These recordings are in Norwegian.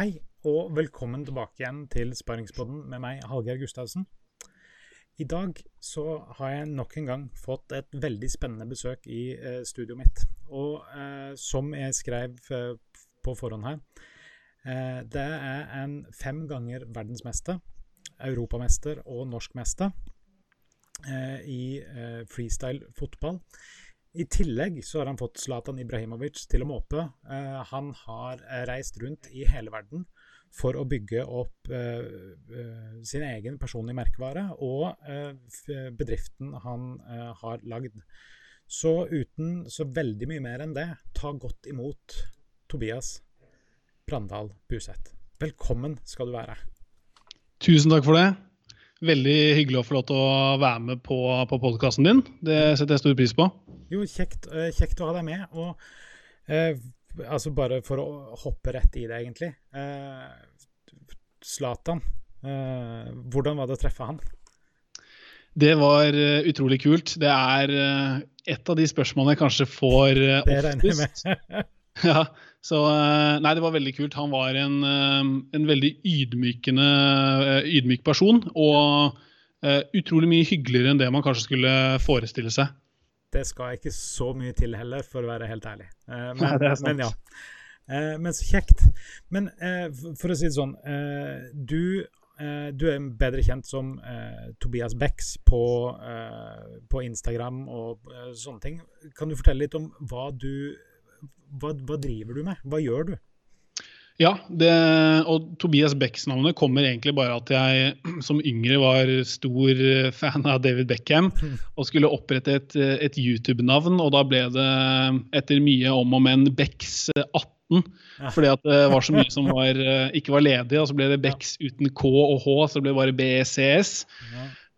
Hei, og velkommen tilbake igjen til Sparingspodden med meg, Hallgeir Gustavsen. I dag så har jeg nok en gang fått et veldig spennende besøk i eh, studioet mitt. Og eh, som jeg skrev eh, på forhånd her, eh, det er en fem ganger verdensmester, europamester og norskmester eh, i eh, freestyle fotball. I tillegg så har han fått Zlatan Ibrahimovic til å måpe. Eh, han har eh, reist rundt i hele verden for å bygge opp eh, eh sin egen personlige merkevare og eh, bedriften han eh, har lagd. Så uten så veldig mye mer enn det, ta godt imot Tobias Brandal Buseth. Velkommen skal du være. Tusen takk for det. Veldig hyggelig å få lov til å være med på, på podkasten din. Det setter jeg stor pris på. Jo, kjekt, eh, kjekt å ha deg med. Og eh, altså bare for å hoppe rett i det, egentlig. Zlatan, eh, eh, hvordan var det å treffe han? Det var uh, utrolig kult. Det er et av de spørsmålene jeg kanskje får uh, det regner ja, så Nei, det var veldig kult. Han var en, en veldig ydmykende, ydmyk person. Og utrolig mye hyggeligere enn det man kanskje skulle forestille seg. Det skal ikke så mye til heller, for å være helt ærlig. Men, Nei, men ja. men så kjekt. Men for å si det sånn, du du er bedre kjent som eh, Tobias Bex på, eh, på, Instagram og eh, sånne ting. Kan du fortelle litt om hva du hva, hva driver du med? Hva gjør du? Ja, det, og Tobias Becks-navnet kommer egentlig bare at jeg som yngre var stor fan av David Beckham og skulle opprette et, et YouTube-navn. Og da ble det etter mye om og men Becks 18. Fordi at det var så mye som var, eh, ikke var ledig. Og så ble det Becks uten K og H, så det ble bare BECS.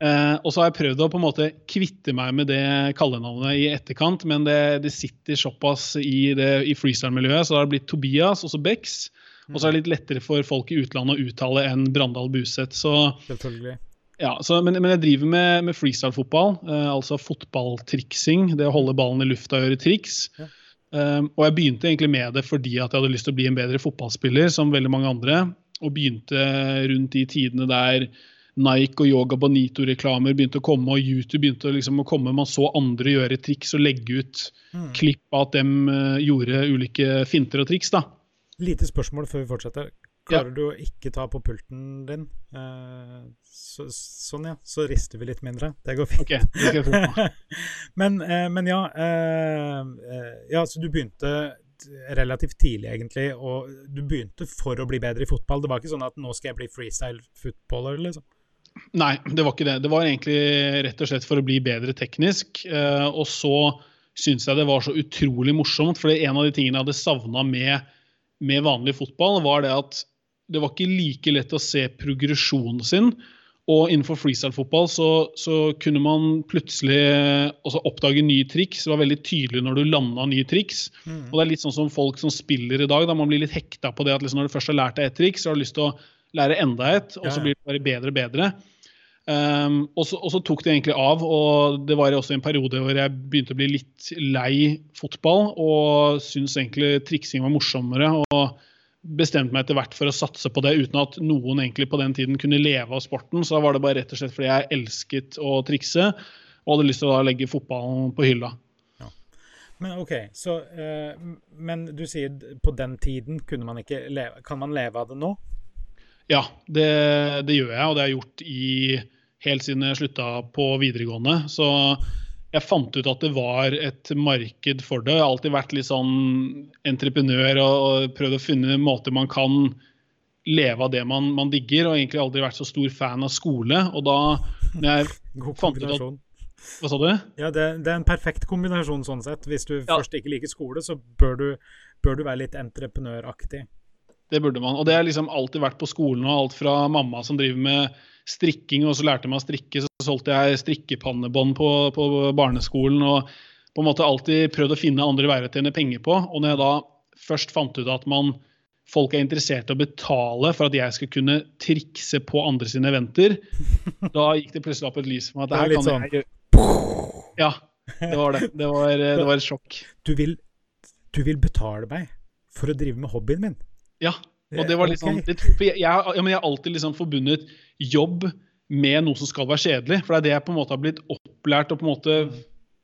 Eh, og så har jeg prøvd å på en måte kvitte meg med det kallenavnet i etterkant, men det, det sitter såpass i, det, i freestyle-miljøet, så det har blitt Tobias, også Bex. Og så er det litt lettere for folk i utlandet å uttale enn Brandal Buseth. Selvfølgelig. Ja, så, men, men, jeg driver med, med freestyle-fotball, eh, altså fotballtriksing. Det å holde ballen i lufta og gjøre triks. Ja. Um, og jeg begynte egentlig med det fordi at jeg hadde lyst til å bli en bedre fotballspiller, som veldig mange andre. Og begynte rundt de tidene der Nike og Yoga Bonito-reklamer begynte å komme, og YouTube begynte liksom å komme. Man så andre gjøre triks og legge ut mm. klipp av at de uh, gjorde ulike finter og triks. da. Lite spørsmål før vi fortsetter. Klarer ja. du å ikke ta på pulten din? Uh, så, sånn, ja. Så rister vi litt mindre. Det går fint. Okay, men, uh, men, ja uh, Ja, så du begynte relativt tidlig, egentlig. Og du begynte for å bli bedre i fotball. Det var ikke sånn at nå skal jeg bli freestyle-footballer, liksom? Nei, det var ikke det. Det var egentlig rett og slett for å bli bedre teknisk. og så syns jeg det var så utrolig morsomt, for en av de tingene jeg hadde savna med, med vanlig fotball, var det at det var ikke like lett å se progresjonen sin. Og innenfor freestyle-fotball så, så, kunne man plutselig også oppdage nye triks. Det var veldig tydelig når du landa nye triks. Mm. Og det er litt sånn som folk som spiller i dag. da Man blir litt hekta på det at liksom når du først har lært deg et triks, så har du lyst til å lære enda et, og så blir det bare bedre og bedre. Um, og, så, og, så, tok det egentlig av, og det var også en periode hvor jeg begynte å bli litt lei fotball og syntes egentlig triksing var morsommere. og bestemte meg etter hvert for å satse på det uten at noen egentlig på den tiden kunne leve av sporten. Så da var det bare rett og slett fordi jeg elsket å trikse og hadde lyst til å legge fotballen på hylla. Ja. Men OK, så uh, Men du sier på den tiden kunne man ikke leve Kan man leve av det nå? Ja, det, det gjør jeg, og det har jeg gjort i, helt siden jeg slutta på videregående. Så jeg fant ut at det var et marked for det. Jeg har alltid vært litt sånn entreprenør og, og prøvd å finne måter man kan leve av det man, man, digger, og egentlig aldri vært så stor fan av skole. Og da jeg fant ut at Hva sa du? Ja, det, det, er en perfekt kombinasjon sånn sett. Hvis du ja. først ikke liker skole, så bør du, bør du være litt entreprenøraktig. Det burde man. Og det har liksom alltid vært på skolen, og alt fra mamma som driver med strikking, og så lærte jeg meg å strikke. Så solgte jeg strikkepannebånd på, på, barneskolen. og på en måte alltid prøvd å finne andre veier å tjene penger på. Og når jeg da først fant ut at man, folk er interessert i å betale for at jeg skal kunne trikse på andre sine eventer, da gikk det plutselig opp et lys for meg. at det her kan sånn. jeg Ja, det var det. Det var, det var et sjokk. Du vil, du vil betale meg for å drive med hobbyen min? Ja, Og det var litt sånn, det, for jeg, jeg, jeg har alltid liksom forbundet jobb med noe som skal være kjedelig. For det er det jeg på en måte har blitt opplært og på en måte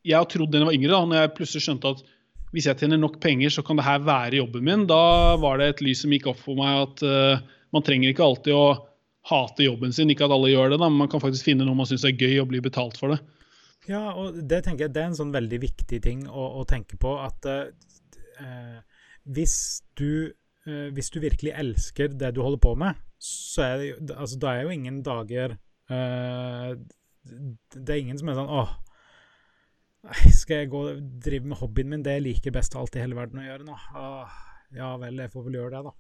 Jeg har trodd da jeg var yngre, da når jeg plutselig skjønte at hvis jeg tjener nok penger, så kan det her være jobben min. Da var det et lys som gikk opp for meg at uh, man trenger ikke alltid å hate jobben sin. Ikke at alle gjør det, da, men man kan faktisk finne noe man syns er gøy og bli betalt for det. Ja, og det tenker jeg det er en sånn veldig viktig ting å, å tenke på. At uh, hvis du uh, hvis du virkelig elsker det du holder på med, så er det, altså, da er jo ingen dager Uh, det er ingen som er sånn åh, skal jeg gå og drive med hobbyen min? Det jeg liker best av alt i hele verden å gjøre nå. Åh, ja vel, jeg får vel gjøre det, da.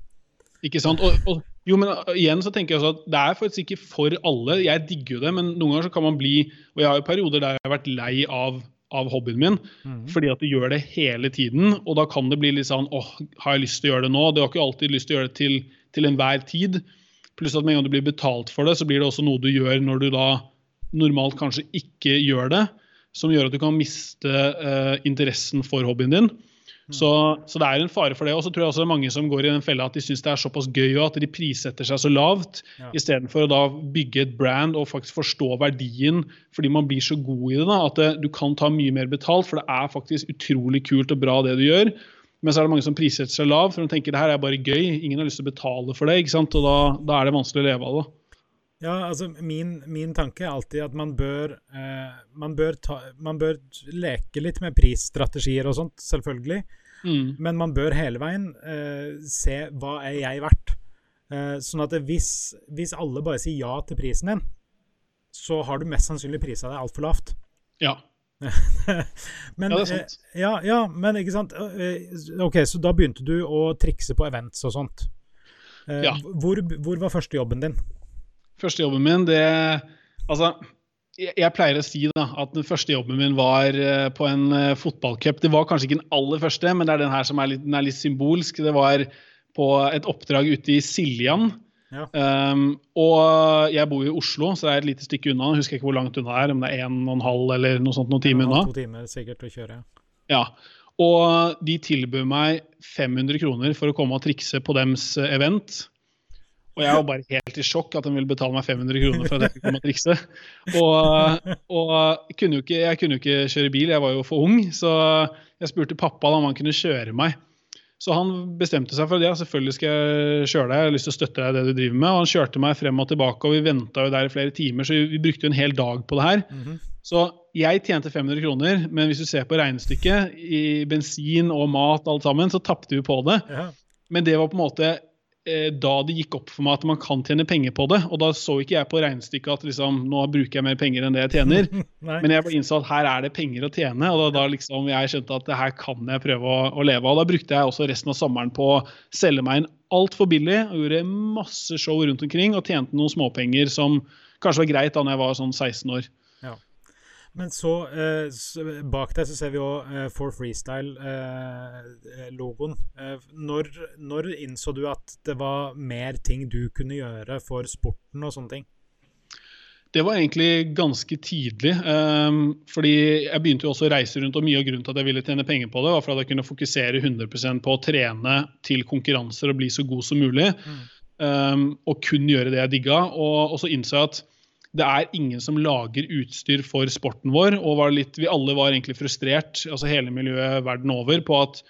Ikke sant. Og, og, jo, men igjen så tenker jeg også at det er faktisk ikke for alle. Jeg digger jo det, men noen ganger så kan man bli Og jeg har jo perioder der jeg har vært lei av, av hobbyen min mm. fordi at du gjør det hele tiden. Og da kan det bli litt sånn åh, har jeg lyst til å gjøre det nå? Du har ikke alltid lyst til å gjøre det til, til enhver tid. Pluss at med en gang du blir betalt for det, så blir det også noe du gjør når du da normalt kanskje ikke gjør det. Som gjør at du kan miste uh, interessen for hobbyen din. Så, så, det er en fare for det. Og så tror jeg også det er mange som går i den fella at de syns det er såpass gøy og at de prissetter seg så lavt, ja. istedenfor å da bygge et brand og faktisk forstå verdien fordi man blir så god i det. da, At det, du kan ta mye mer betalt, for det er faktisk utrolig kult og bra det du gjør. Men så er det mange som prissetter seg lav, for de tenker det her er bare gøy. Ingen har lyst til å betale for det, ikke sant? og da, da er det vanskelig å leve av det. Ja, altså min, min, tanke er alltid at man bør, eh, man, bør ta, man bør, leke litt med prisstrategier og sånt, selvfølgelig. Mm. Men man bør hele veien eh, se hva er jeg verdt. Eh, sånn at hvis, hvis, alle bare sier ja til prisen din, så har du mest sannsynlig prisa deg altfor lavt. Ja. men, ja, det er sant. Eh, ja, ja, men ikke sant. Eh, OK, så da begynte du å trikse på events og sånt. Eh, ja. Hvor, hvor var første jobben din? Første jobben min, det Altså, jeg, jeg, pleier å si da, at den første jobben min var på en uh, fotballcup. Det var kanskje ikke den aller første, men det er den her som er litt, er litt symbolsk. Det var på et oppdrag ute i Siljan. Ja. Um, og jeg bor i Oslo, så det er et lite stykke unna. Jeg husker ikke hvor langt unna det er, om det er en og en halv eller noe sånt noen timer unna. To timer sikkert å kjøre, ja. Og de tilbød meg 500 kroner for å komme og trikse på dems event. Og jeg var bare helt i sjokk at de ville betale meg 500 kroner for at jeg kunne komme og trikse. Og, og kunne ikke, jeg kunne jo ikke kjøre bil, jeg var jo for ung, så jeg spurte pappa om han kunne kjøre meg. Så han bestemte seg for det. selvfølgelig skal jeg kjøre deg, jeg har lyst til å støtte deg i det du driver med. Og han kjørte meg frem og tilbake, og vi venta jo der i flere timer, så vi brukte jo en hel dag på det her. Mm -hmm. Så jeg tjente 500 kroner, men hvis du ser på regnestykket, i bensin og mat alt sammen, så tapte vi på det. Ja. Men det var på en måte da det gikk opp for meg at man kan tjene penger på det. Og da så ikke jeg på regnestykket at liksom, nå bruker jeg mer penger enn det jeg tjener. Men jeg bare innså at her er det penger å tjene, og da, da liksom jeg skjønte at det her kan jeg prøve å, å, leve av. Og Da brukte jeg også resten av sommeren på å selge meg inn altfor billig og gjorde masse show rundt omkring og tjente noen småpenger som kanskje var greit da jeg var sånn 16 år. Men så, eh, bak deg så ser vi òg eh, For Freestyle-logoen. Eh, eh, når, når, innså du at det var mer ting du kunne gjøre for sporten og sånne ting? Det var egentlig ganske tidlig. Um, fordi jeg begynte jo også å reise rundt, og mye av grunnen til at jeg ville tjene penger på det, var for at jeg kunne fokusere 100% på å trene til konkurranser og bli så god som mulig. Mm. Um, og kun gjøre det jeg digga. Og, og så innså jeg at det er ingen som lager utstyr for sporten vår. og litt, Vi alle var egentlig frustrert, altså hele miljøet verden over, på at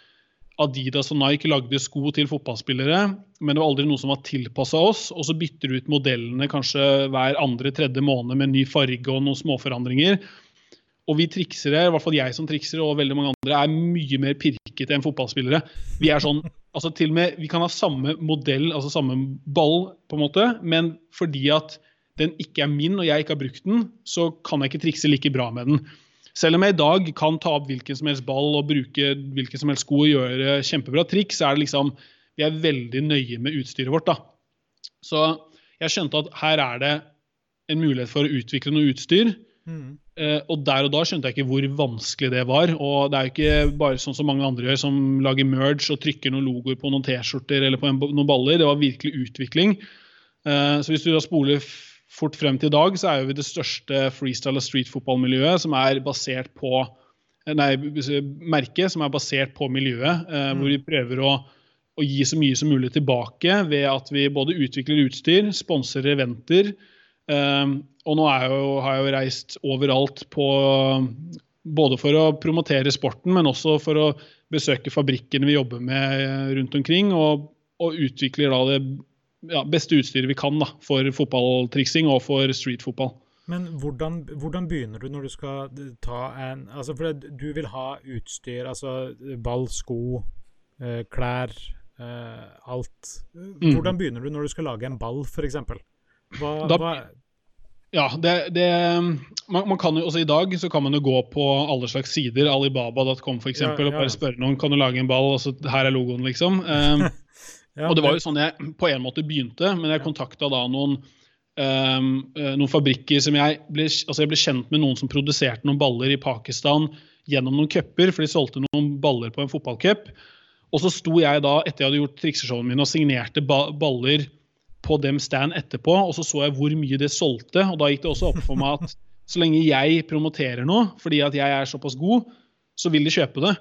Adidas og Nike lagde sko til fotballspillere, men det var aldri noe som var tilpassa oss. Og så bytter du ut modellene kanskje hver andre-tredje måned med ny farge og noen småforandringer. Og vi triksere, i hvert fall jeg som trikser og veldig mange andre, er mye mer pirkete enn fotballspillere. Vi er sånn, altså til og med, vi kan ha samme modell, altså samme ball, på en måte, men fordi at den ikke er min og jeg ikke har brukt den, så kan jeg ikke trikse like bra med den. Selv om jeg i dag kan ta opp hvilken som helst ball og bruke hvilken som helst sko og gjøre kjempebra triks, så er det liksom Vi er veldig nøye med utstyret vårt, da. Så jeg skjønte at her er det en mulighet for å utvikle noe utstyr. Mm. Uh, og der og da skjønte jeg ikke hvor vanskelig det var. Og det er jo ikke bare sånn som mange andre gjør, som lager merge og trykker noen logoer på noen T-skjorter eller på en, noen baller. Det var virkelig utvikling. Uh, så hvis du da spoler fort frem til i dag så er vi det største freestyle- og streetfotballmiljøet som er basert på Nei, merket som er basert på miljøet, eh, mm. hvor vi prøver å å gi så mye som mulig tilbake ved at vi både utvikler utstyr, sponser eventer. Eh, og nå jo, har jeg jo reist overalt på Både for å promotere sporten, men også for å besøke fabrikkene vi jobber med rundt omkring. Og, og utvikler da det ja, beste utstyret vi kan da, for fotballtriksing og for streetfotball. Men hvordan, hvordan, begynner du når du skal ta en altså For du vil ha utstyr, altså ball, sko, eh, klær, eh, alt. Mm. Hvordan begynner du når du skal lage en ball, f.eks.? Hva, hva ja, det, det man, man, kan jo også I dag så kan man jo gå på alle slags sider, alibaba.com f.eks., ja, ja. og bare spørre noen kan du lage en ball, og så her er logoen, liksom. Og det var jo sånn jeg på en måte begynte, men jeg kontakta da noen um, noen fabrikker som jeg ble, altså jeg ble kjent med noen som produserte noen baller i Pakistan gjennom noen cuper, for de solgte noen baller på en fotballcup. Og så sto jeg da, etter jeg hadde gjort trikseshowene mine, og signerte ba baller på dem stand etterpå, og så så jeg hvor mye det solgte. og Da gikk det også opp for meg at så lenge jeg promoterer noe fordi at jeg er såpass god, så vil de kjøpe det.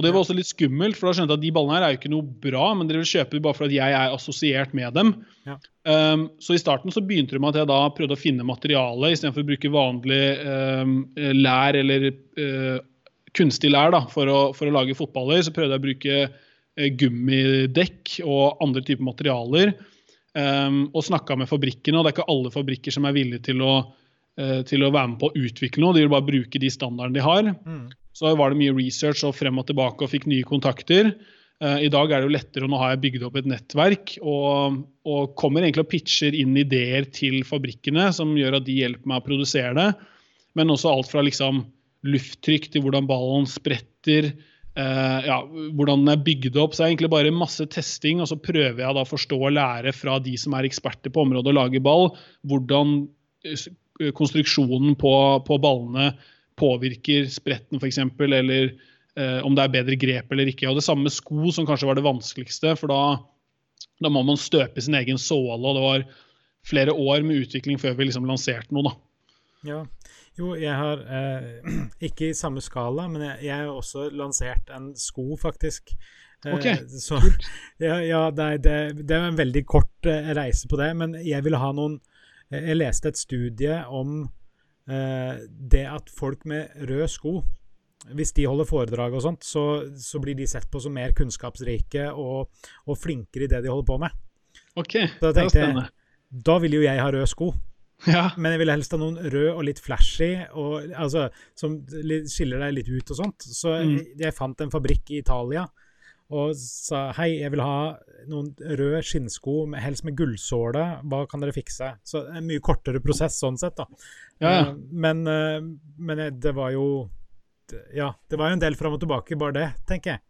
Og det var også litt skummelt, for da skjønte jeg at de ballene her er jo ikke noe bra, men dere vil kjøpe dem bare fordi jeg er assosiert med dem. Ja. Um, så i starten så begynte det med at jeg da prøvde å finne materiale istedenfor å bruke vanlig um, lær eller uh, kunstig lær da, for å, for å, lage fotballer. Så prøvde jeg å bruke uh, gummidekk og andre typer materialer. Um, og snakka med fabrikkene, og det er ikke alle fabrikker som er villige til å, til å være med på å utvikle noe. De vil bare bruke de standardene de har. Mm. Så var det mye research og frem og tilbake og fikk nye kontakter. Uh, I dag er det jo lettere, og nå har jeg bygd opp et nettverk og, og, kommer egentlig og pitcher inn ideer til fabrikkene som gjør at de hjelper meg å produsere det. Men også alt fra liksom lufttrykk til hvordan ballen spretter Uh, ja, hvordan den er bygd opp. Så det er egentlig bare masse testing, og så prøver jeg da å forstå og lære fra de som er eksperter på området og lager ball, hvordan eh, konstruksjonen på, på ballene påvirker spretten f.eks., eller eh, om det er bedre grep eller ikke. Og Det samme med sko, som kanskje var det vanskeligste, for da, da må man støpe sin egen såle. og det var flere år med utvikling før vi liksom lanserte noe. da. Ja, jo, jeg har eh, Ikke i samme skala, men jeg, har også lansert en sko, faktisk. Eh, ok, så, ja, ja det, det, det, er en veldig kort eh, reise på det, men jeg ville ha noen eh, Jeg leste et studie om eh, det at folk med røde sko hvis de holder foredrag og sånt, så, så, blir de sett på som mer kunnskapsrike og, og flinkere i det de holder på med. Ok, da det var spennende. Jeg, da vil jo jeg ha røde sko. Ja. Men jeg ville helst ha noen rød og litt flashy, og, altså, som skiller deg litt ut og sånt. Så mm. jeg, jeg, fant en fabrikk i Italia og sa hei, jeg vil ha noen røde skinnsko, helst med gullsåle. Hva kan dere fikse? Så en mye kortere prosess sånn sett, da. Ja, ja. Eh, men, eh, men det var jo Ja, det var jo en del fram og tilbake, bare det, tenker jeg.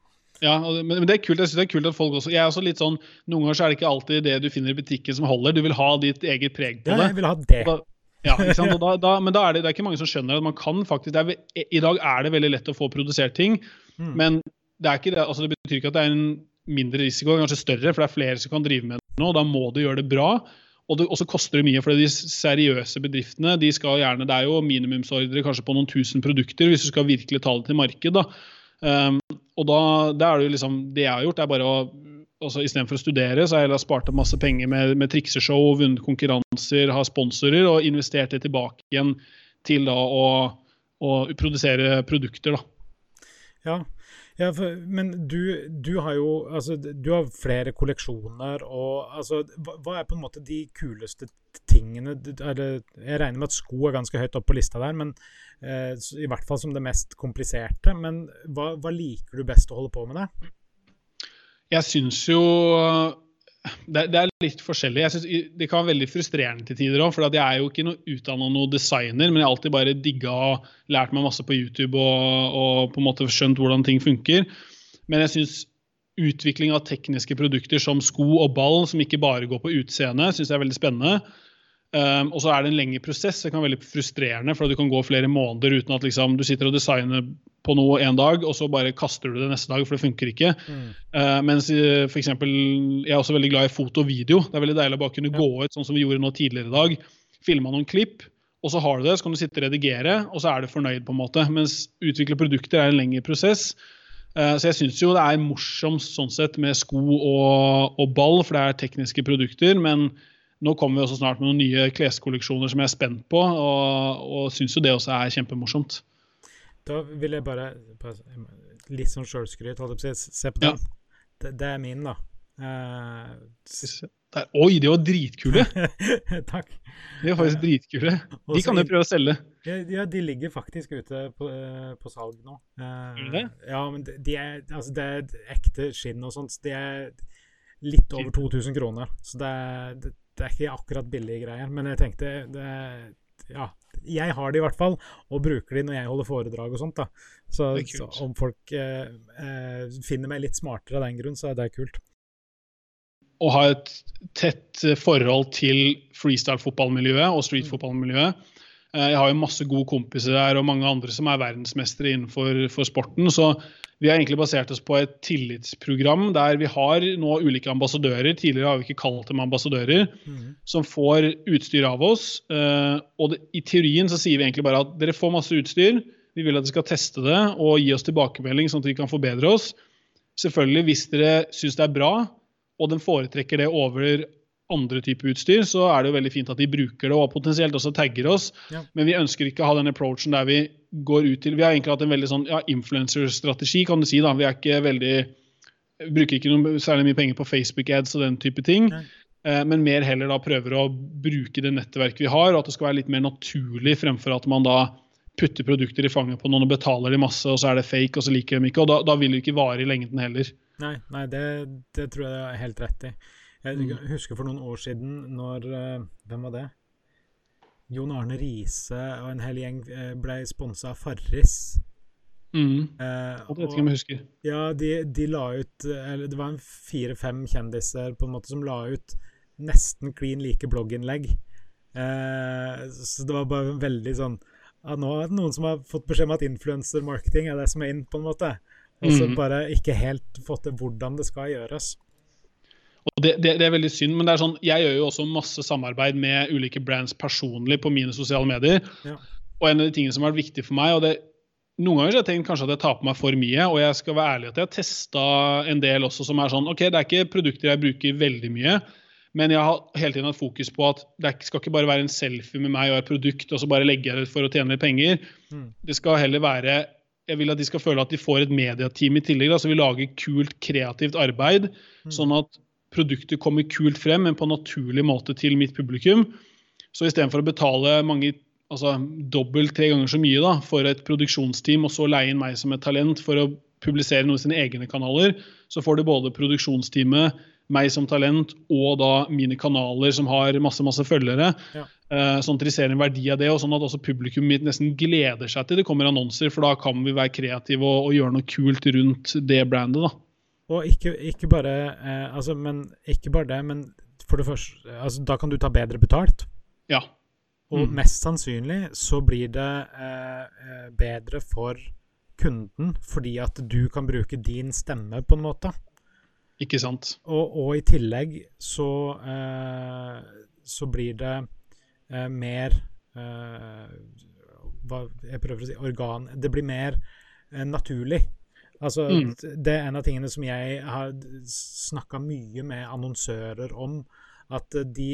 Ja, men det er kult. Jeg synes det er kult at folk også Jeg er også litt sånn Noen ganger så er det ikke alltid det du finner i butikken som holder. Du vil ha ditt eget preg på det. Ja, jeg vil ha det. Da, ja, ikke sant? Da, da, men da er det, det er ikke mange som skjønner at man kan faktisk er, I dag er det veldig lett å få produsert ting, mm. men det, ikke det, altså det betyr ikke at det er en mindre risiko, kanskje større, for det er flere som kan drive med det nå. Da må du gjøre det bra. Og så koster det mye, for de seriøse bedriftene de skal gjerne, det er jo minimumsordre kanskje på noen tusen produkter hvis du skal virkelig ta det til marked. da. Um, og da, det er det jo liksom Det jeg har gjort, er bare å altså Istedenfor å studere, så har jeg spart masse penger med, med trikseshow, vunnet konkurranser, har sponsorer og investert det tilbake igjen til da å, å produsere produkter. da. Ja, ja for, men du, du, har jo altså, du har flere kolleksjoner. og altså, hva, hva, er på en måte de kuleste tingene eller, Jeg regner med at sko er ganske høyt opp på lista der, men Eh, I hvert fall som det mest kompliserte. Men hva, hva liker du best å holde på med det? Jeg syns jo det, det, er litt forskjellig. Jeg synes Det kan være veldig frustrerende til tider òg. For jeg er jo ikke noe utdanna noen designer, men jeg har alltid bare digga og lært meg masse på YouTube og, og på en måte skjønt hvordan ting funker. Men jeg syns utvikling av tekniske produkter som sko og ball, som ikke bare går på utseende, syns jeg er veldig spennende. Um, og så er det en lengre prosess. Det kan være veldig frustrerende, for du kan gå flere måneder uten at liksom, du sitter og designer på noe en dag, og så bare kaster du det neste dag, for det funker ikke. Mm. Uh, mens uh, for eksempel, jeg er også veldig glad i foto og video. Det er veldig deilig å bare kunne ja. gå ut sånn som vi gjorde nå tidligere i dag. Filma noen klipp, og så har du det, så kan du sitte og redigere, og så er du fornøyd. på en måte. Mens utvikle produkter er en lengre prosess. Uh, så jeg syns jo det er morsomst sånn sett med sko og, og, ball, for det er tekniske produkter. Men nå kommer vi også snart med noen nye kleskolleksjoner som jeg er spent på, og, og syns jo det også er kjempemorsomt. Da vil jeg bare Litt sånn sjølskryt, holdt jeg på å si. Se på den. Ja. Det, det, er min, da. Uh, der, oi, de var dritkule! Takk. De var faktisk dritkule. De kan jo prøve å selge. Ja, de ligger faktisk ute på, uh, på salg nå. Uh, det? Ja, men de er, altså, det er ekte skinn og sånt. De er litt over 2000 kroner. Så det er, det, det er ikke akkurat billige greier. Men jeg tenkte det, Ja, jeg har de i hvert fall, og bruker de når jeg holder foredrag og sånt. da. Så, så om folk eh, eh, finner meg litt smartere av den grunn, så er det kult å ha et tett forhold til freestyle-fotballmiljøet og street-fotballmiljøet. Eh, jeg har jo masse gode kompiser der og mange andre som er verdensmestere innenfor sporten. Så vi har egentlig basert oss på et tillitsprogram der vi har nå ulike ambassadører. Tidligere har vi ikke kalt dem ambassadører, mm. som får utstyr av oss. Eh, og det, i teorien så sier vi egentlig bare at dere får masse utstyr. Vi vil at dere skal teste det og gi oss tilbakemelding, sånn at vi kan forbedre oss. Selvfølgelig, hvis dere syns det er bra, og den foretrekker det over andre typer utstyr, så er det jo veldig fint at de bruker det og potensielt også tagger oss. Ja. Men vi ønsker ikke å ha den approachen der vi går ut til Vi har egentlig hatt en veldig sånn ja, influencer-strategi, kan du si. da. Vi er ikke veldig bruker ikke noe, særlig mye penger på Facebook-ads og den type ting. Eh, men mer heller da prøver å bruke det nettverket vi har, og at det skal være litt mer naturlig fremfor at man da putter produkter i fanget på noen og betaler de masse, og så er det fake, og så liker de ikke. og Da, da vil det ikke vare i lengden heller. Nei, nei det, det, tror jeg er helt rett i. Jeg mm. husker for noen år siden når uh, Hvem var det? Jon Arne Riise og en hel gjeng uh, ble sponsa av Farris. Mm. Eh, og, det vet ikke om jeg husker. Ja, de, de la ut eller Det var fire-fem kjendiser på en måte som la ut nesten klin like blogginnlegg. Eh, så det var bare veldig sånn ja, Nå er det noen som har fått beskjed om at influencer-marketing er det som er inn, på en måte. Og så mm. bare ikke helt fått til hvordan det skal gjøres. Det, det, det, er veldig synd, men det er sånn, jeg gjør jo også masse samarbeid med ulike brands personlig på mine sosiale medier. Ja. Og en av de tingene som har vært viktig for meg og det, Noen ganger har jeg tenkt kanskje at jeg tar på meg for mye, og jeg skal være ærlig at jeg har testa en del også som er sånn OK, det er ikke produkter jeg bruker veldig mye, men jeg har hele tiden hatt fokus på at det skal ikke bare være en selfie med meg og et produkt, og så bare legger jeg det ut for å tjene litt penger. Mm. Det skal heller være jeg vil at de skal føle at de får et mediateam i tillegg. Da, så vi lager kult, kreativt arbeid, mm. sånn at produktet kommer kult frem, men på en naturlig måte til mitt publikum. Så istedenfor å betale mange, altså dobbelt, tre ganger så mye da, for et produksjonsteam, og så leie inn meg som et talent for å publisere noe i sine egne kanaler, så får du både produksjonsteamet, meg som talent og da mine kanaler som har masse masse følgere. Ja. Uh, sånn at de ser en verdi av det, og sånn at også publikum mitt nesten gleder seg til det kommer annonser, for da kan vi være kreative og, og gjøre noe kult rundt det brandet. da. Og ikke, ikke bare eh, altså, men ikke bare det, men for det første altså, Da kan du ta bedre betalt. Ja. Mm. Og mest sannsynlig så blir det eh, eh, bedre for kunden fordi at du kan bruke din stemme på en måte. Ikke sant. Og, og i tillegg så, eh, så blir det eh, mer eh, hva jeg prøver å si organ Det blir mer naturlig. Altså, mm. Det er en av tingene som jeg har snakka mye med annonsører om. At de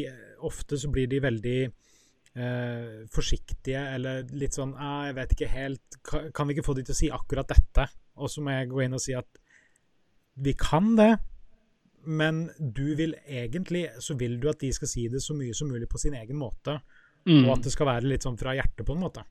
ofte så blir de veldig eh, forsiktige eller litt sånn ah, 'Jeg vet ikke helt Kan vi ikke få de til å si akkurat dette?' Og så må jeg gå inn og si at vi kan det, men du vil egentlig så vil du at de skal si det så mye som mulig på sin egen måte. Mm. Og at det skal være litt sånn fra hjertet, på en måte.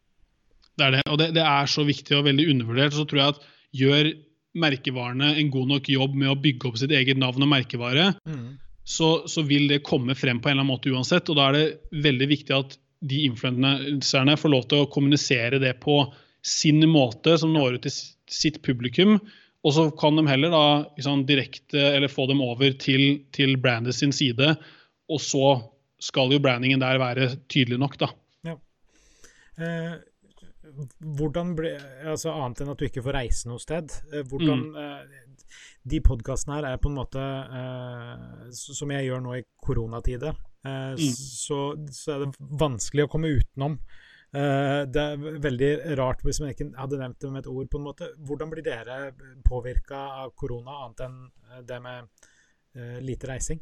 Det er det, og det, det, er så viktig og veldig undervurdert. Så tror jeg at gjør merkevarene en god nok jobb med å bygge opp sitt eget navn og merkevare, mm. så, så, vil det komme frem på en eller annen måte uansett. Og da er det veldig viktig at de influenserne får lov til å kommunisere det på sin måte, som når ut til sitt publikum. Og så kan de heller da liksom, direkte eller få dem over til, til brandet sin side. Og så skal jo brandingen der være tydelig nok, da. Ja. Eh, hvordan ble, altså Annet enn at du ikke får reise noe sted. Eh, hvordan mm. eh, De podkastene her er på en måte eh, Som jeg gjør nå i koronatider, mm. så, så, er det vanskelig å komme utenom det er veldig rart hvis man ikke hadde nevnt det med et ord. på en måte. Hvordan blir dere påvirka av korona, annet enn det med lite reising?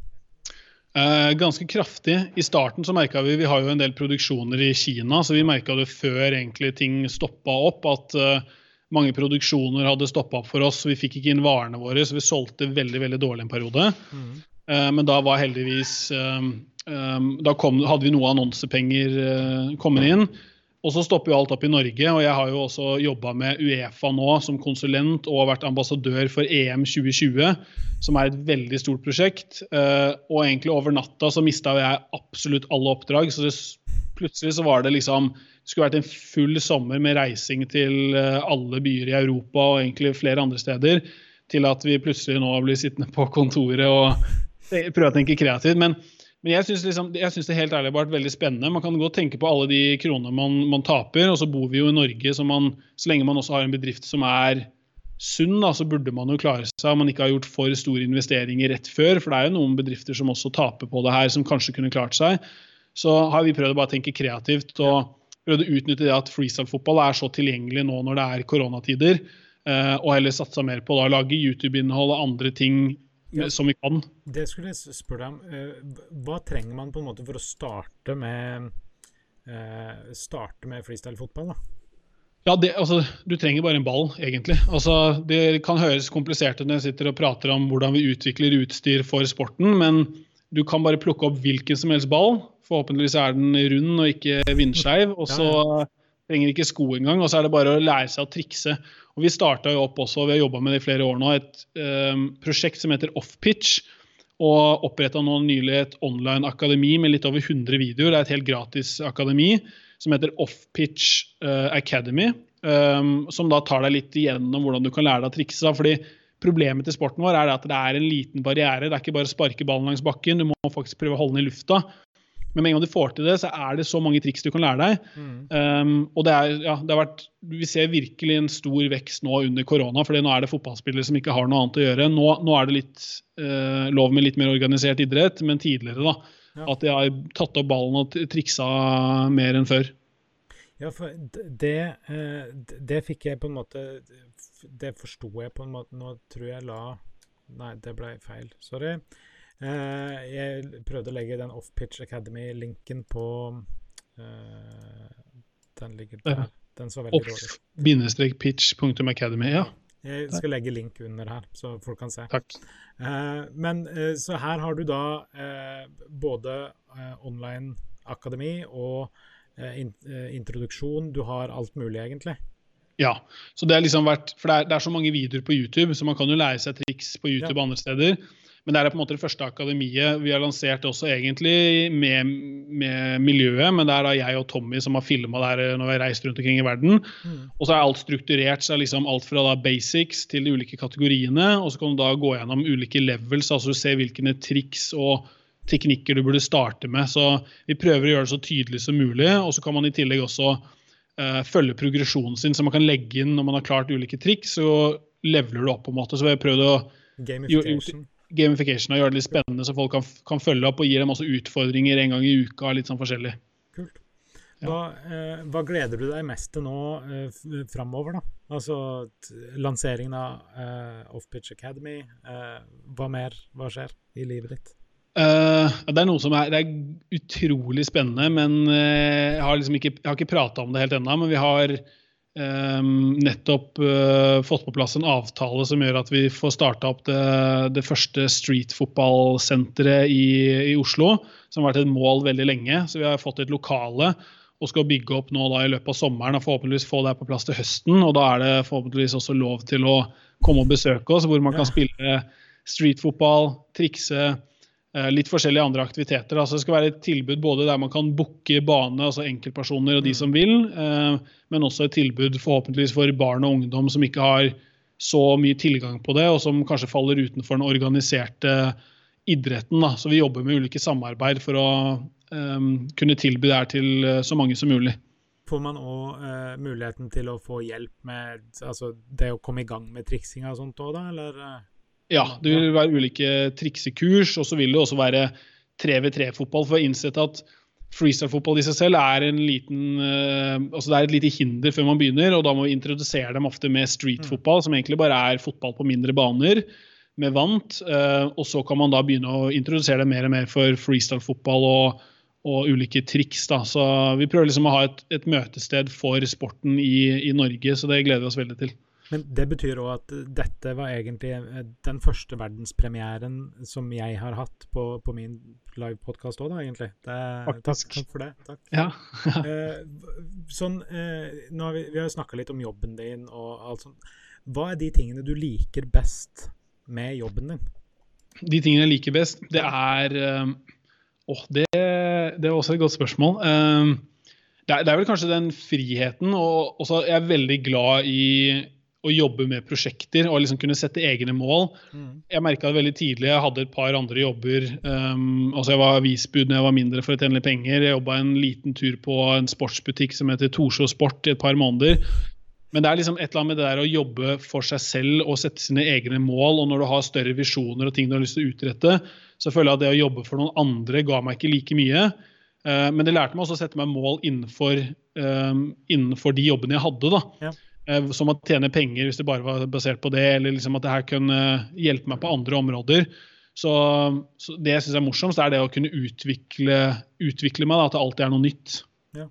Uh, ganske kraftig. I starten så merka vi Vi har jo en del produksjoner i Kina, så vi merka det før egentlig ting stoppa opp, at mange produksjoner hadde stoppa opp for oss. Vi fikk ikke inn varene våre, så vi solgte veldig veldig dårlig en periode. Mm. men da var heldigvis Da kom, hadde vi noe annonsepenger kommet inn. Og så stopper jo alt opp i Norge, og jeg har jo også jobba med Uefa nå som konsulent og vært ambassadør for EM 2020, som er et veldig stort prosjekt. Eh, og egentlig over natta så mista jeg absolutt alle oppdrag. Så det, plutselig så var det liksom Det skulle vært en full sommer med reising til eh, alle byer i Europa og egentlig flere andre steder, til at vi plutselig nå blir sittende på kontoret og prøve å tenke kreativt. men men jeg syns liksom, det helt ærlig har vært veldig spennende. Man kan godt tenke på alle de kronene man, man, taper. Og så bor vi jo i Norge, så, man, så lenge man også har en bedrift som er sunn, da, så burde man jo klare seg om man ikke har gjort for store investeringer rett før. For det er jo noen bedrifter som også taper på det her, som kanskje kunne klart seg. Så har vi prøvd å bare tenke kreativt og prøvd å utnytte det at freestyle-fotball er så tilgjengelig nå når det er koronatider. Uh, og heller satsa mer på å lage YouTube-innhold og andre ting ja, som vi kan. Det skulle jeg spørre deg om. Eh, hva trenger man på en måte for å starte med, uh, starte med freestyle-fotball? da? Ja, det, altså, Du trenger bare en ball, egentlig. Altså, det kan høres komplisert ut når jeg sitter og prater om hvordan vi utvikler utstyr for sporten, men du kan bare plukke opp hvilken som helst ball. Forhåpentligvis er den rund og ikke vindskeiv. Og så trenger ikke sko engang. Og så er det bare å lære seg å trikse. Og Vi starta jo opp også, vi har jobba med det i flere år nå, et um, prosjekt som heter Offpitch. Og oppretta nå nylig et online akademi med litt over 100 videoer. Det er et helt gratis akademi som heter Offpitch uh, Academy. Um, som da tar deg litt igjennom hvordan du kan lære deg å trikse. fordi Problemet til sporten vår er at det er en liten barriere. Det er ikke bare å sparke ballen langs bakken, du må faktisk prøve å holde den i lufta. Men med en gang du får til det, så er det så mange triks du kan lære deg. Mm. Um, og det er, ja, det har vært, Vi ser virkelig en stor vekst nå under korona, for nå er det fotballspillere som ikke har noe annet å gjøre. Nå, nå er det litt uh, lov med litt mer organisert idrett, men tidligere da, ja. at de har tatt opp ballen og triksa mer enn før. Ja, for det, eh, det fikk jeg på en måte Det forsto jeg på en måte Nå tror jeg la Nei, det ble feil. Sorry. Eh, jeg prøvde å legge den Offpitch Academy-linken på uh, Den ligger der. Den så veldig dårlig. Off-pitch.academy, ja. Jeg skal legge link under her, så folk kan se. Takk. Uh, men Så her har du da både online akademi og in introduksjon. Du har alt mulig, egentlig. Ja. så det, liksom vært, for det er, det er, så mange videoer på YouTube, så man kan jo lære seg triks på YouTube ja. andre steder. Men det er på en måte det første akademiet vi har lansert også egentlig med, med miljøet. Men det er da jeg og Tommy som har filma der når vi har reist rundt omkring i verden. Mm. Og så er alt strukturert. så er liksom Alt fra da basics til de ulike kategoriene. Og så kan du da gå gjennom ulike levels, altså du ser hvilke triks og teknikker du burde starte med. Så vi prøver å gjøre det så tydelig som mulig. Og så kan man i tillegg også uh, følge progresjonen sin, så man kan legge inn når man har klart ulike triks, så leveler du opp på en måte. Så vi har prøvd å Gamification gamification og gjøre det litt spennende, så folk kan, kan, følge opp og gi dem også utfordringer en gang i uka. litt sånn forskjellig. Kult. Hva, eh, hva gleder du deg mest til nå eh, framover, da? Altså lanseringen av eh, Offpitch Academy. Eh, hva mer? Hva skjer i livet ditt? Uh, det er noe som er, er utrolig spennende, men uh, jeg har liksom ikke, jeg ikke prata om det helt ennå. Men vi har nettopp uh, fått på plass en avtale som gjør at vi får starta opp det, det første streetfotballsenteret i, i, Oslo. Som har vært et mål veldig lenge. Så vi har fått et lokale og skal bygge opp nå da i løpet av sommeren og forhåpentligvis få det på plass til høsten. Og da er det forhåpentligvis også lov til å komme og besøke oss, hvor man kan spille streetfotball, trikse Eh, litt forskjellige andre aktiviteter. Altså det skal være et tilbud både der man kan booke bane, altså enkeltpersoner og de mm. som vil, eh, men også et tilbud forhåpentligvis for barn og ungdom som ikke har så mye tilgang på det, og som kanskje faller utenfor den organiserte idretten. Da. Så vi jobber med ulike samarbeid for å um, kunne tilby det her til så mange som mulig. Får man òg uh, muligheten til å få hjelp med altså, det å komme i gang med triksinga og sånt òg, da, eller? Ja, det vil være ulike triksekurs, og så vil det også være 3v3-fotball. For å innsette at freestyle-fotball i seg selv er, en liten, uh, altså det er et lite hinder før man begynner. og Da må vi introdusere dem ofte med street-fotball, som egentlig bare er fotball på mindre baner med vant. Uh, og så kan man da begynne å introdusere det mer og mer for freestyle-fotball og, og, ulike triks. da, så Vi prøver liksom å ha et, et møtested for sporten i, i Norge, så det gleder vi oss veldig til. Men det betyr òg at dette var egentlig eh, den første verdenspremieren som jeg har hatt på, på min livepodkast òg, da, egentlig. Det, takk, takk, for det. Takk. Ja. eh, sånn, eh, nå har vi, vi har snakka litt om jobben din og alt sånt. Hva er de tingene du liker best med jobben din? De tingene jeg liker best, det er Åh, oh, det, det, er også et godt spørsmål. Um, det, er, det, er, vel kanskje den friheten, og også jeg er veldig glad i å jobbe med prosjekter og liksom kunne sette egne mål. Mm. Jeg merka det veldig tidlig. Jeg hadde et par andre jobber. Um, altså Jeg var avisbud når jeg var mindre for å tjene penger. Jeg jobba en liten tur på en sportsbutikk som heter Torsjå Sport i et par måneder. Men det er liksom et eller annet med det der å jobbe for seg selv og sette sine egne mål. Og når du har større visjoner og ting du har lyst til å utrette, så føler jeg at det å jobbe for noen andre ga meg ikke like mye. Uh, men det lærte meg også å sette meg mål innenfor, um, innenfor de jobbene jeg hadde. da. Ja. Eh, som å tjene penger hvis det bare var basert på det, eller liksom at det her kunne hjelpe meg på andre områder. Så, så Det jeg syns er morsomst, er det å kunne utvikle, utvikle meg da, at det alltid er noe nytt. Ja.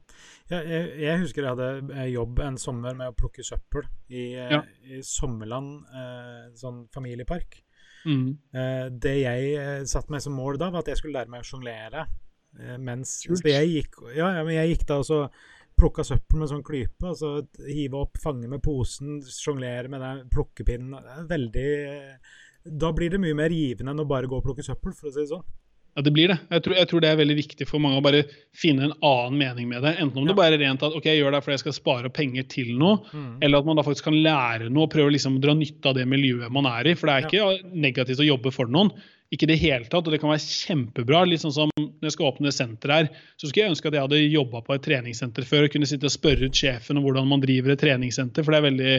Jeg, jeg, husker jeg hadde eh, jobb en sommer med å plukke søppel i, eh, ja. i Sommerland eh, sånn familiepark. Mm. Eh, det jeg satte meg som mål da, var at jeg skulle lære meg å sjonglere. Eh, mens jeg gikk, ja, men jeg gikk da og så plukka søppel med sånn klype. Altså hive opp, fange med posen, sjonglere med den plukkepinnen. Det er veldig Da blir det mye mer givende enn å bare gå og plukke søppel, for å si det sånn. Ja, det blir det. Jeg tror, jeg tror, det er veldig viktig for mange å bare finne en annen mening med det. Enten om ja. det bare er rent at ok, jeg gjør det fordi jeg skal spare penger til noe, mm. eller at man da faktisk kan lære noe og prøve liksom å dra nytte av det miljøet man er i. For det er ikke ja. negativt å jobbe for noen. Ikke i det hele tatt, og det kan være kjempebra. litt sånn som Når jeg skal åpne senter her, så skulle jeg ønske at jeg hadde jobba på et treningssenter før og kunne sitte og spørre ut sjefen om hvordan man driver et treningssenter, for det er veldig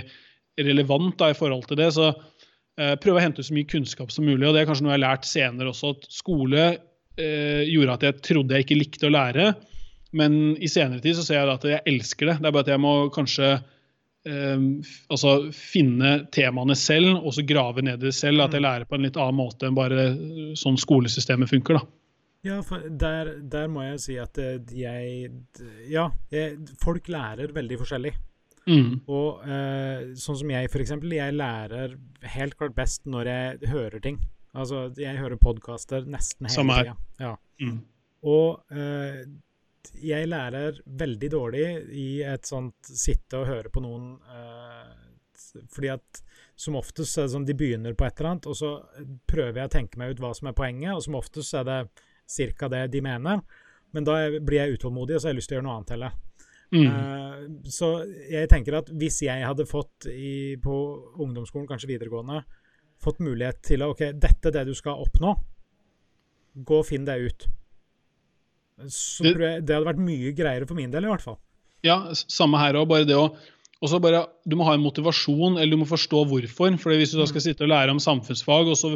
relevant da i forhold til det. Så eh, prøve å hente ut så mye kunnskap som mulig. og Det er kanskje noe jeg har lært senere også, at skole eh, gjorde at jeg trodde jeg ikke likte å lære. Men i senere tid så ser jeg at jeg elsker det. Det er bare at jeg må kanskje altså finne temaene selv og så grave ned i det selv. At jeg mm. lærer på en litt annen måte enn bare sånn skolesystemet funker. da. Ja, for der, der må jeg si at eh, jeg Ja, jeg, folk lærer veldig forskjellig. Mm. Og eh, sånn som jeg, f.eks. Jeg lærer helt klart best når jeg hører ting. Altså, jeg hører podkaster nesten hele tida. Ja. Mm. Og uh, jeg lærer veldig dårlig i et sånt sitte og høre på noen uh, Fordi at som oftest er det sånn de begynner på et eller annet, og så prøver jeg å tenke meg ut hva som er poenget, og som oftest er det ca. det de mener. Men da blir jeg utålmodig, og så har jeg lyst til å gjøre noe annet heller. Mm. Uh, så jeg tenker at hvis jeg hadde fått i, på ungdomsskolen, kanskje videregående, fått mulighet til å OK, dette er det du skal oppnå, gå og finn det ut. Så det, tror jeg det hadde vært mye greiere for min del, i hvert fall. Ja, samme her òg. Bare det å også bare, Du må ha en motivasjon, eller du må forstå hvorfor. for Hvis du da skal mm. sitte og lære om samfunnsfag, og så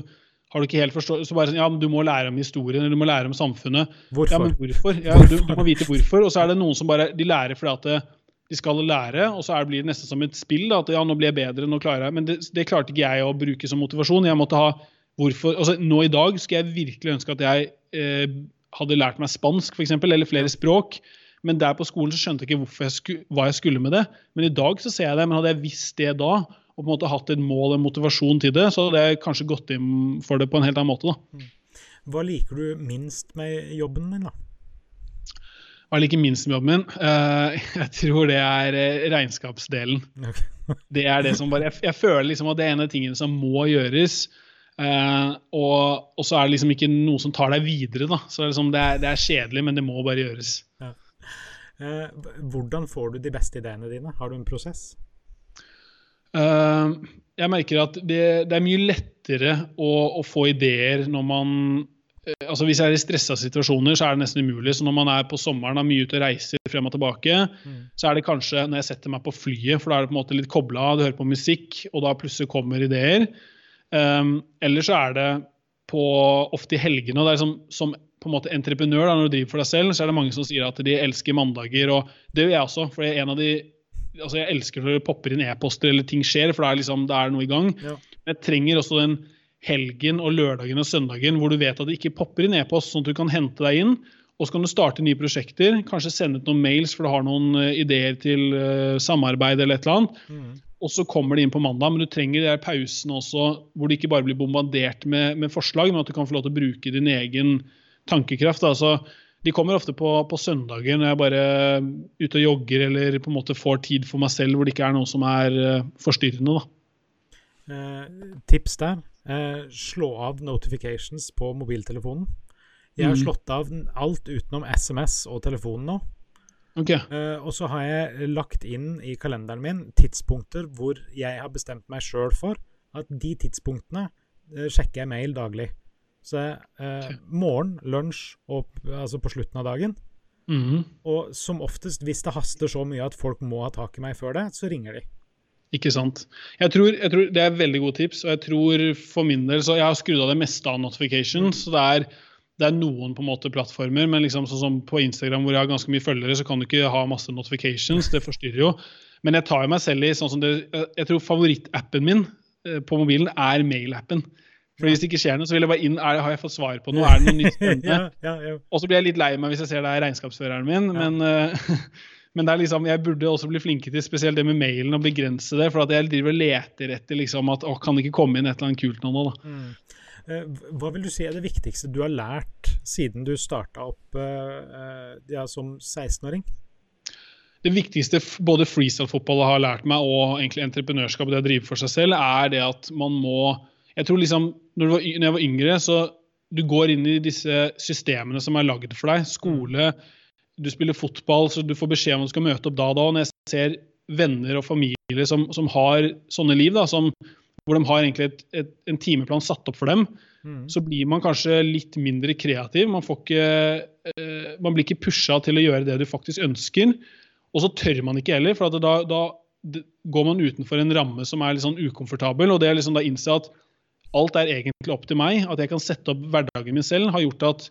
har du ikke helt forstått så bare sånn, ja, men Du må lære om historien eller du må lære om samfunnet. Hvorfor? Ja, men hvorfor? Ja, du, du, må vite hvorfor. Og så er det noen som bare de lærer fordi at de skal lære, og så blir det nesten som et spill. Da, at ja, nå blir jeg bedre, nå klarer jeg Men det, det klarte ikke jeg å bruke som motivasjon. Jeg måtte ha hvorfor, altså Nå i dag skulle jeg virkelig ønske at jeg eh, hadde lært meg spansk, f.eks., eller flere språk. Men der på skolen så skjønte jeg ikke jeg skulle, hva jeg skulle med det. Men i dag så ser jeg det. Men hadde jeg visst det da, og på en måte hatt et mål og motivasjon til det, så hadde jeg kanskje gått inn for det på en helt annen måte. da. Mm. Hva liker du minst med jobben din, da? Hva liker minst med jobben min? Uh, jeg tror det er uh, regnskapsdelen. Okay. det er det som bare, jeg, jeg, føler liksom at det er en av tingene som må gjøres. Uh, og, og, så er det liksom ikke noe som tar deg videre. da, så det liksom, det er, det er kjedelig, men det må bare gjøres. Ja. Uh, hvordan får du de beste ideene dine? Har du en prosess? Uh, jeg merker at det, det, er mye lettere å, å, få ideer når man altså Hvis jeg er i stressa situasjoner, så er det nesten umulig. Så når man er på sommeren og mye ute og reiser frem og tilbake, mm. så er det kanskje når jeg setter meg på flyet, for da er det på en måte litt kobla, du hører på musikk, og da plutselig kommer ideer. Um, eller så er det på, ofte i helgene. og det er som, som på en måte entreprenør da, når du driver for deg selv, så er det mange som sier at de elsker mandager. og Det gjør jeg også. for en av de, altså jeg elsker når det popper inn e-poster eller ting skjer, for det er, liksom, det er noe i gang. Ja. Men jeg trenger også den helgen og lørdagen og søndagen hvor du vet at det ikke popper inn e-post, sånn at du kan hente deg inn. Og så kan du starte nye prosjekter, kanskje sende ut noen mails for du har noen uh, ideer til uh, samarbeid eller et eller annet. Mm. Og så kommer det inn på mandag, men du trenger de pausene også, hvor du ikke bare blir bombardert med, med, forslag, men at du kan få lov til å bruke din egen tankekraft. Altså, de kommer ofte på, på søndager når jeg bare er ute og jogger eller på en måte får tid for meg selv hvor det ikke er noe som er uh, forstyrrende. Eh, tips der. Eh, slå av notifications på mobiltelefonen. Jeg har Mhm. slått av alt utenom SMS og telefonen nå. Ok, Uh, og så har jeg lagt inn i kalenderen min tidspunkter hvor jeg har bestemt meg sjøl for at de tidspunktene uh, sjekker jeg mail daglig. Så uh, okay. morgen, lunsj og altså på slutten av dagen. Mhm. Og som oftest, hvis det haster så mye at folk må ha tak i meg før det, så ringer de. Ikke sant. Jeg tror, jeg tror Det er veldig gode tips. og jeg tror for min del, så Jeg har skrudd av det meste av notifications. så det er, det er noen på en måte plattformer, men liksom sånn som på Instagram hvor jeg har ganske mye følgere, så kan du ikke ha masse notifications. Det forstyrrer jo. Men jeg tar jo meg selv i sånn som det, jeg tror favorittappen min eh, på mobilen er mailappen. For Hvis det ikke skjer noe, så vil jeg bare inn. Er, har jeg fått svar på noe? Er det noe nytt spennende? ja, ja, ja. Og så blir jeg litt lei meg hvis jeg ser det er regnskapsføreren min, men, uh, men det er liksom, jeg burde også bli flinke til spesielt det med mailen og begrense det. For at jeg driver og leter etter liksom at å, kan det ikke komme inn et eller annet kult nå da? Mm. Eh, Hva vil du si er det viktigste du har lært siden du starta opp eh, eh, ja, som 16-åring? Det viktigste både freestyle-fotball har lært meg, og egentlig entreprenørskap og det å drive for seg selv, er det at man må Jeg tror liksom, når, var, når jeg var yngre, så du går inn i disse systemene som er lagd for deg. Skole, du spiller fotball, så du får beskjed om du skal møte opp da og da. Og når jeg ser venner og familie som, som har sånne liv, da, som, hvor de har egentlig et, et, en timeplan satt opp for dem, Mm. så blir man kanskje litt mindre kreativ. Man, får ikke, eh, man blir ikke pusha til å gjøre det du faktisk ønsker. Og så tør man ikke heller, for at da, da går man utenfor en ramme som er litt sånn ukomfortabel. Og det er liksom da innse at alt er egentlig opp til meg. At jeg kan sette opp hverdagen min selv, har gjort at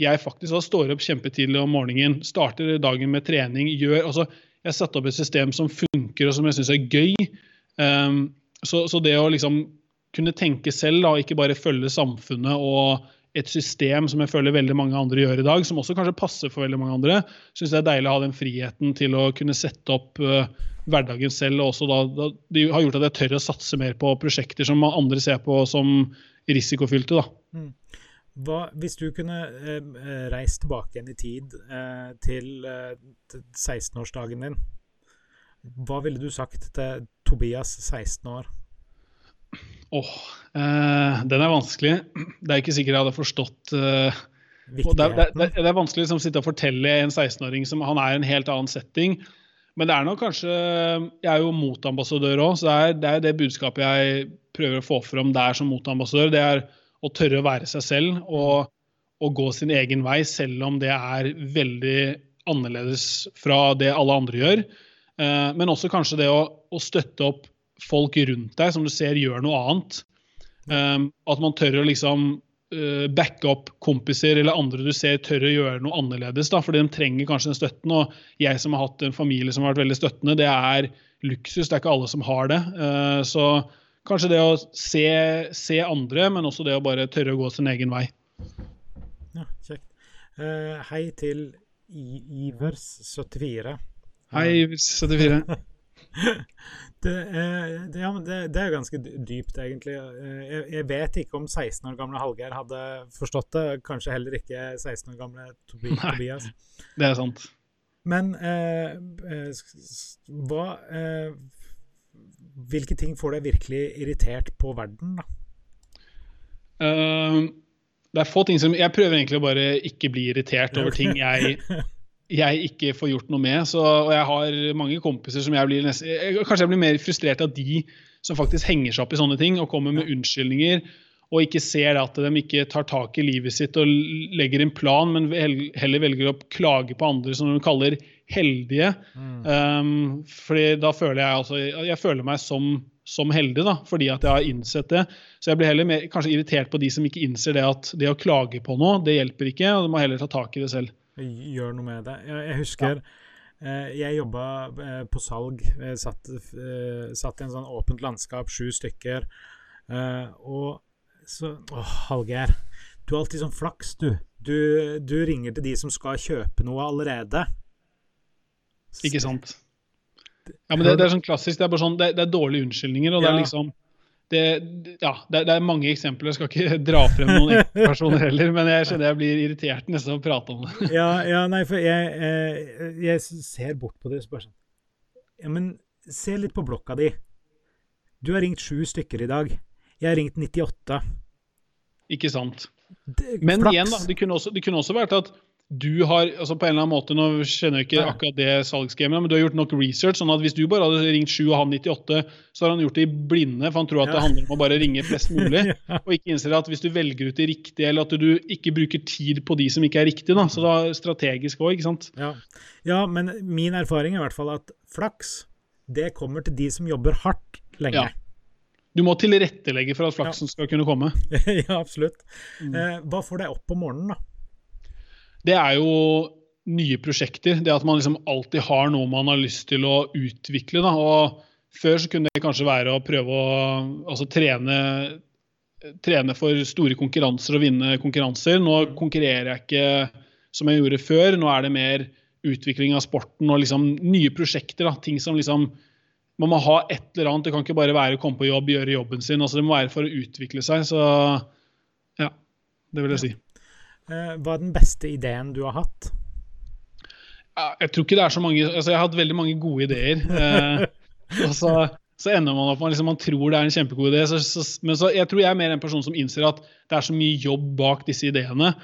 jeg faktisk da står opp kjempetidlig om morgenen, starter dagen med trening, gjør altså Jeg har satt opp et system som funker, og som jeg syns er gøy. Um, så, så det å liksom kunne tenke selv, da, ikke bare følge samfunnet og et system som jeg føler veldig mange andre gjør i dag, som også kanskje passer for veldig mange andre, syns jeg er deilig å ha den friheten til å kunne sette opp uh, hverdagen selv. og da, da, Det har gjort at jeg tør å satse mer på prosjekter som andre ser på som risikofylte. da. Hva, hvis du kunne eh, eh, reist tilbake igjen i tid eh, til, eh, til 16-årsdagen din, hva ville du sagt til Tobias 16 år? Åh, eh, den er vanskelig. Det er ikke sikkert jeg hadde forstått eh, det, er, det, er- det er vanskelig å liksom, sitte og fortelle en 16-åring som han er i en helt annen setting. Men det er nok kanskje Jeg er jo motambassadør òg, så det er, det er det budskapet jeg prøver å få fram der som motambassadør. Det er å tørre å være seg selv og, og gå sin egen vei, selv om det er veldig annerledes fra det alle andre gjør. Eh, men også kanskje det å, å støtte opp folk rundt deg som du ser gjør noe annet. Um, at man tør å liksom uh, backe opp kompiser eller andre du ser tør å gjøre noe annerledes. da, fordi de trenger kanskje den støtten. Og jeg som har hatt en familie som har vært veldig støttende, det er luksus. Det er ikke alle som har det. Så kanskje det å se, se andre, men også det å bare tørre å gå sin egen vei. Ja, kjekt. Eh, hei til I Ivers74. Hei, 74. Det, det, ja, men det, det er ganske dypt, egentlig. Eh, Jeg, jeg vet ikke om 16 år gamle Hallgeir hadde forstått det. Kanskje heller ikke 16 år gamle Tobi, Nei. Tobias. Det er sant. Men eh, eh, hva eh, Hvilke ting får deg virkelig irritert på verden, da? Uh, det er få ting som Jeg prøver egentlig å bare ikke bli irritert over ting jeg, jeg ikke får gjort noe med. Så, og jeg har mange kompiser som jeg blir nesten Kanskje jeg blir mer frustrert av de som faktisk henger seg opp i sånne ting og kommer med unnskyldninger og ikke ser at de ikke tar tak i livet sitt og legger en plan, men heller velger å klage på andre som de kaller heldige. Mm. Um, fordi da føler jeg altså Jeg føler meg som, som, heldig, da, fordi at jeg har innsett det. Så jeg blir heller mer, kanskje irritert på de som ikke innser det at det å klage på noe, det hjelper ikke, og du må heller ta tak i det selv. Gjør noe med det. Jeg, jeg husker ja. Eh, jeg jobba eh, på salg. Jeg satt, eh, satt i en sånn åpent landskap, sju stykker. Og så Å, Hallgeir. Du har alltid sånn flaks, du. du. Du ringer til de som skal kjøpe noe allerede. Ikke sant. Ja, men det, det er sånn klassisk. Det er bare sånn, det, det er dårlige unnskyldninger. og ja. det er liksom det, ja, det, det, er mange eksempler. Jeg skal ikke dra frem noen personer heller, men jeg kjenner jeg blir irritert nesten av å prate om det. ja, ja, nei, for jeg, jeg, jeg ser bort på det og bare sånn Ja, men se litt på blokka di. Du har ringt sju stykker i dag. Jeg har ringt 98. Ikke sant. Men Flaks. igjen, da, det kunne, også, det kunne også vært at du har altså på en eller annen måte, Nå kjenner jeg ikke akkurat det salgsgamet, men du har gjort nok research. sånn at Hvis du bare hadde ringt 7 og han 98, så har han gjort det i blinde. For han tror at ja. det handler om å bare ringe flest mulig. ja. Og ikke innser at hvis du velger ut det riktige, eller at du ikke bruker tid på de som ikke er riktige, da, så da strategisk òg, ikke sant. Ja. ja, men min erfaring er i hvert fall at flaks, det kommer til de som jobber hardt lenge. Ja. Du må tilrettelegge for at flaksen skal kunne komme. ja, absolutt. Mm. Eh, hva får deg opp om morgenen, da? Det er jo nye prosjekter. Det at man liksom alltid har noe man har lyst til å utvikle. Da. Og før så kunne det kanskje være å prøve å altså, trene, trene for store konkurranser og vinne konkurranser. Nå konkurrerer jeg ikke som jeg gjorde før. Nå er det mer utvikling av sporten og liksom nye prosjekter. Da. Ting som liksom Man må ha et eller annet. Det kan ikke bare være å komme på jobb, gjøre jobben sin. Altså, det må være for å utvikle seg. Så ja, det vil jeg si. Eh, hva er den beste ideen du har hatt? Jeg tror ikke det er så mange altså Jeg har hatt veldig mange gode ideer. Eh, og så, så, ender man opp med liksom, man tror det er en kjempegod idé. Så, så, men jeg tror jeg er mer en person som innser at det er så mye jobb bak disse ideene.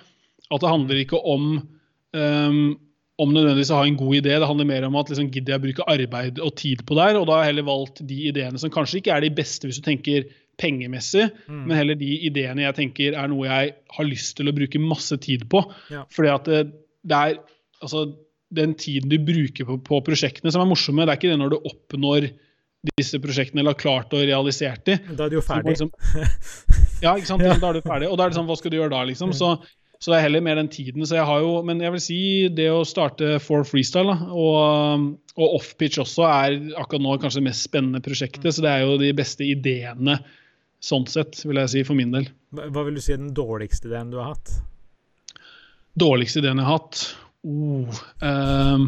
At det handler ikke om um, om nødvendigvis å ha en god idé. Det handler mer om at liksom, gidder jeg bruke arbeid og tid på der. Og da har jeg heller valgt de ideene som kanskje ikke er de beste hvis du tenker pengemessig, mm. men heller de ideene jeg tenker er noe jeg har lyst til å bruke masse tid på. Ja. Fordi at det, det, er altså den tiden du bruker på, på, prosjektene som er morsomme, det er ikke det når du oppnår disse prosjektene eller har klart å realisert de. Da er du jo ferdig. Liksom, ja, ikke sant. Ja. Da er du ferdig. Og da er det sånn, hva skal du gjøre da, liksom? Så, så, det er heller mer den tiden. Så jeg har jo, men jeg vil si det å starte for freestyle da, og, og offpitch også er akkurat nå kanskje det mest spennende prosjektet. Så det er jo de beste ideene Sånn sett, vil jeg si, for min del. Hva vil du si er den dårligste ideen du har hatt? Dårligste ideen jeg har hatt? Oh, um,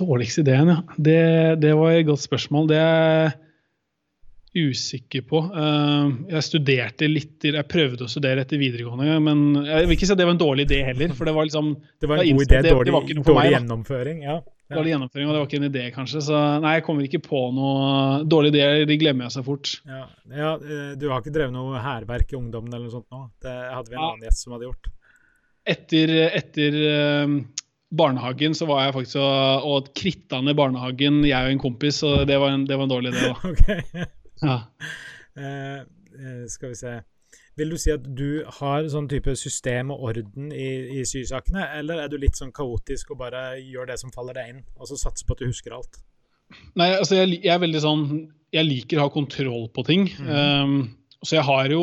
dårligste ideen, ja. Det, det, var et godt spørsmål. Det er jeg usikker på. Uh, jeg studerte litt Jeg prøvde å studere etter videregående, men jeg vil ikke si at det var en dårlig idé heller. For det var liksom Det var en god idé, dårlig, det, det dårlig meg, gjennomføring, ja. Dårlig gjennomføring, og det var ikke en idé, kanskje. Så nei, jeg kommer ikke på noe dårlige ideer. De glemmer jeg seg fort. Ja, ja eh, Du har ikke drevet noe hærverk i ungdommen eller noe sånt nå? Det hadde vi en ja. annen gjest som hadde gjort. Etter, etter uh, barnehagen så var jeg faktisk og, og kritta ned barnehagen, jeg og en kompis, så det var en, det var en dårlig idé. òg. okay. ja. Uh, skal vi se vil du si at du har sånn type system og orden i, i sysakene, eller er du litt sånn kaotisk og bare gjør det som faller deg inn, og så satser på at du husker alt? Nei, altså jeg, jeg er veldig sånn Jeg liker å ha kontroll på ting. Mm. Um, så jeg har jo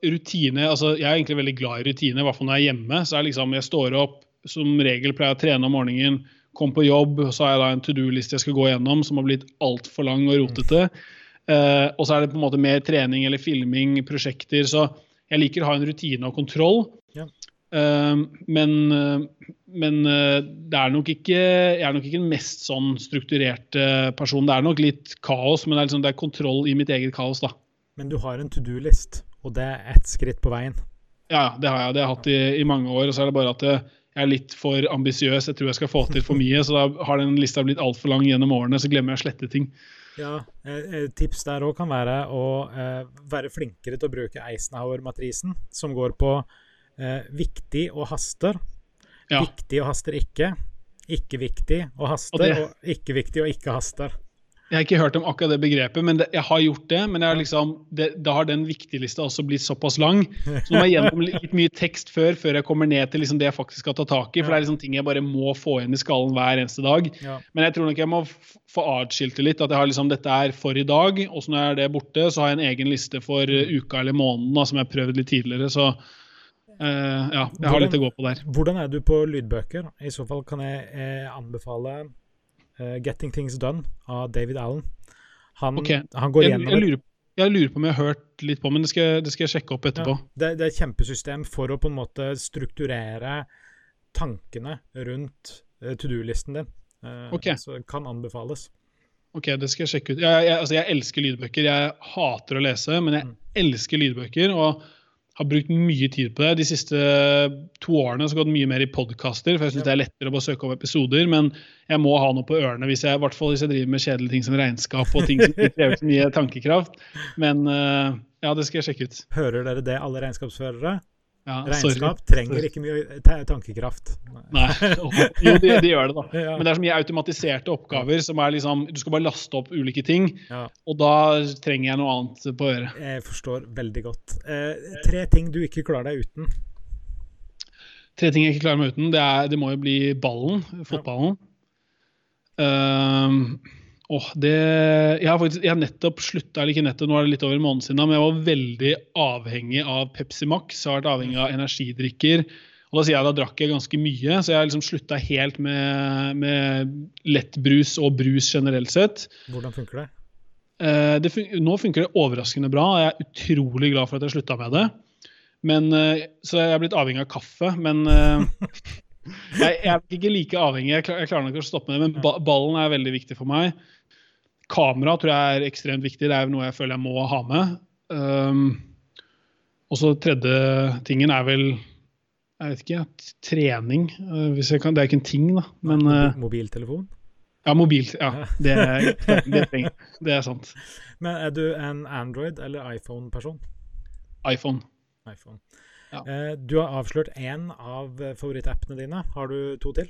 rutine altså Jeg er egentlig veldig glad i rutine, i hvert fall når jeg er hjemme. så er liksom, Jeg står opp, som regel pleier jeg å trene om morgenen, kom på jobb, så har jeg da en to do-liste jeg skal gå gjennom som har blitt altfor lang og rotete. Mm. Uh, og så er det på en måte mer trening eller filming, prosjekter. Så jeg liker å ha en rutine og kontroll. Ja. Uh, men, uh, men det er nok ikke, jeg er nok ikke den mest sånn strukturerte person. Det er nok litt kaos, men det er, liksom, det er kontroll i mitt eget kaos. da. Men du har en to do-list, og det er ett skritt på veien? Ja, det har jeg. Det har jeg hatt i, i mange år. og så er det bare at jeg er litt for ambisiøs. Jeg tror jeg skal få til for mye. Så da har den lista blitt altfor lang gjennom årene, så glemmer jeg å slette ting. Ja, eh, Tips der òg kan være å eh, være flinkere til å bruke Eisenhower-matrisen, som går på eh, viktig og haster. Ja. Viktig og haster ikke. Ikke viktig og haster, og, og ikke viktig og ikke haster. Jeg har ikke hørt om akkurat det begrepet, men det, jeg har gjort det. Men liksom, det, da har den viktiglista også blitt såpass lang. Så nå må jeg gjennom litt mye tekst før før jeg kommer ned til liksom det jeg faktisk skal ta tak i. For det er liksom ting jeg bare må få inn i skallen hver eneste dag. Ja. Men jeg tror nok jeg må få atskilt det litt. At jeg har liksom, dette er for i dag, og så når jeg er det borte, så har jeg en egen liste for uh, uka eller måneden da, som jeg har prøvd litt tidligere. Så uh, ja, jeg har litt å gå på der. Hvordan er du på lydbøker? I så fall kan jeg eh, anbefale uh, 'Getting Things Done' av David Allen. Han, Okay. han går Jeg, gjennom jeg, lurer, jeg lurer på om jeg har hørt litt på, men det skal, det skal jeg sjekke opp etterpå. Ja, det, det er et kjempesystem for å på en måte strukturere tankene rundt uh, to do-listen din. Uh, okay. Så det kan anbefales. Ok, det skal jeg sjekke ut. Jeg, jeg, altså jeg elsker lydbøker. Jeg hater å lese, men jeg Mm. elsker lydbøker. og har brukt mye tid på det. De siste to årene har jeg gått mye mer i podkaster, for jeg syns det er lettere å bare søke opp episoder. Men jeg må ha noe på ørene, hvis jeg, i hvert fall hvis jeg driver med kjedelige ting som regnskap og ting som krever så mye tankekraft. Men eh, ja, det skal jeg sjekke ut. Hører dere det, alle regnskapsførere? Ja, sorry. Regnskap trenger ikke mye tankekraft. Nei. Jo, de, de gjør det, da. Ja. Men det er så mye automatiserte oppgaver som er liksom Du skal bare laste opp ulike ting, Ja, og da trenger jeg noe annet på øret. jeg forstår veldig godt. Eh, tre ting du ikke klarer deg uten. Tre ting jeg ikke klarer meg uten. Det, er, det må jo bli ballen, fotballen. Ehm, åh, det, jeg, har faktisk, jeg nettopp slutta, eller ikke nettopp, nå er det litt over en måned siden, men jeg var veldig avhengig av Pepsi Max. Har vært avhengig av energidrikker. Og da sier jeg da drakk jeg ganske mye, så jeg har liksom slutta helt med, med lettbrus og brus generelt sett. Hvordan funker det? Eh, det fun nå funker det overraskende bra, og jeg er utrolig glad for at jeg slutta med det. Men, eh, så jeg er blitt avhengig av kaffe, men eh, jeg, jeg er ikke like avhengig. Jeg, klar, jeg klarer nok å stoppe med det, men ba ballen er veldig viktig for meg. Kamera tror jeg er ekstremt viktig. Det er noe jeg føler jeg må ha med. Um, og så tredje tingen er vel jeg vet ikke, trening. eh, kan, det er ikke en ting, da. Men eh, Mobiltelefon? ja, mobil. Ja, Det, det, det, trenger det er sant. Men er du en Android- eller iPhone-person? iPhone. iPhone. Ja. Eh, du har avslørt én av favorittappene dine. Har du to til?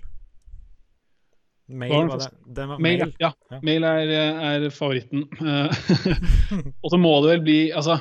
Mail var det. Den var Mail, mail. ja. Ja. Mail er, er favoritten. Eh, og så må det vel bli Altså,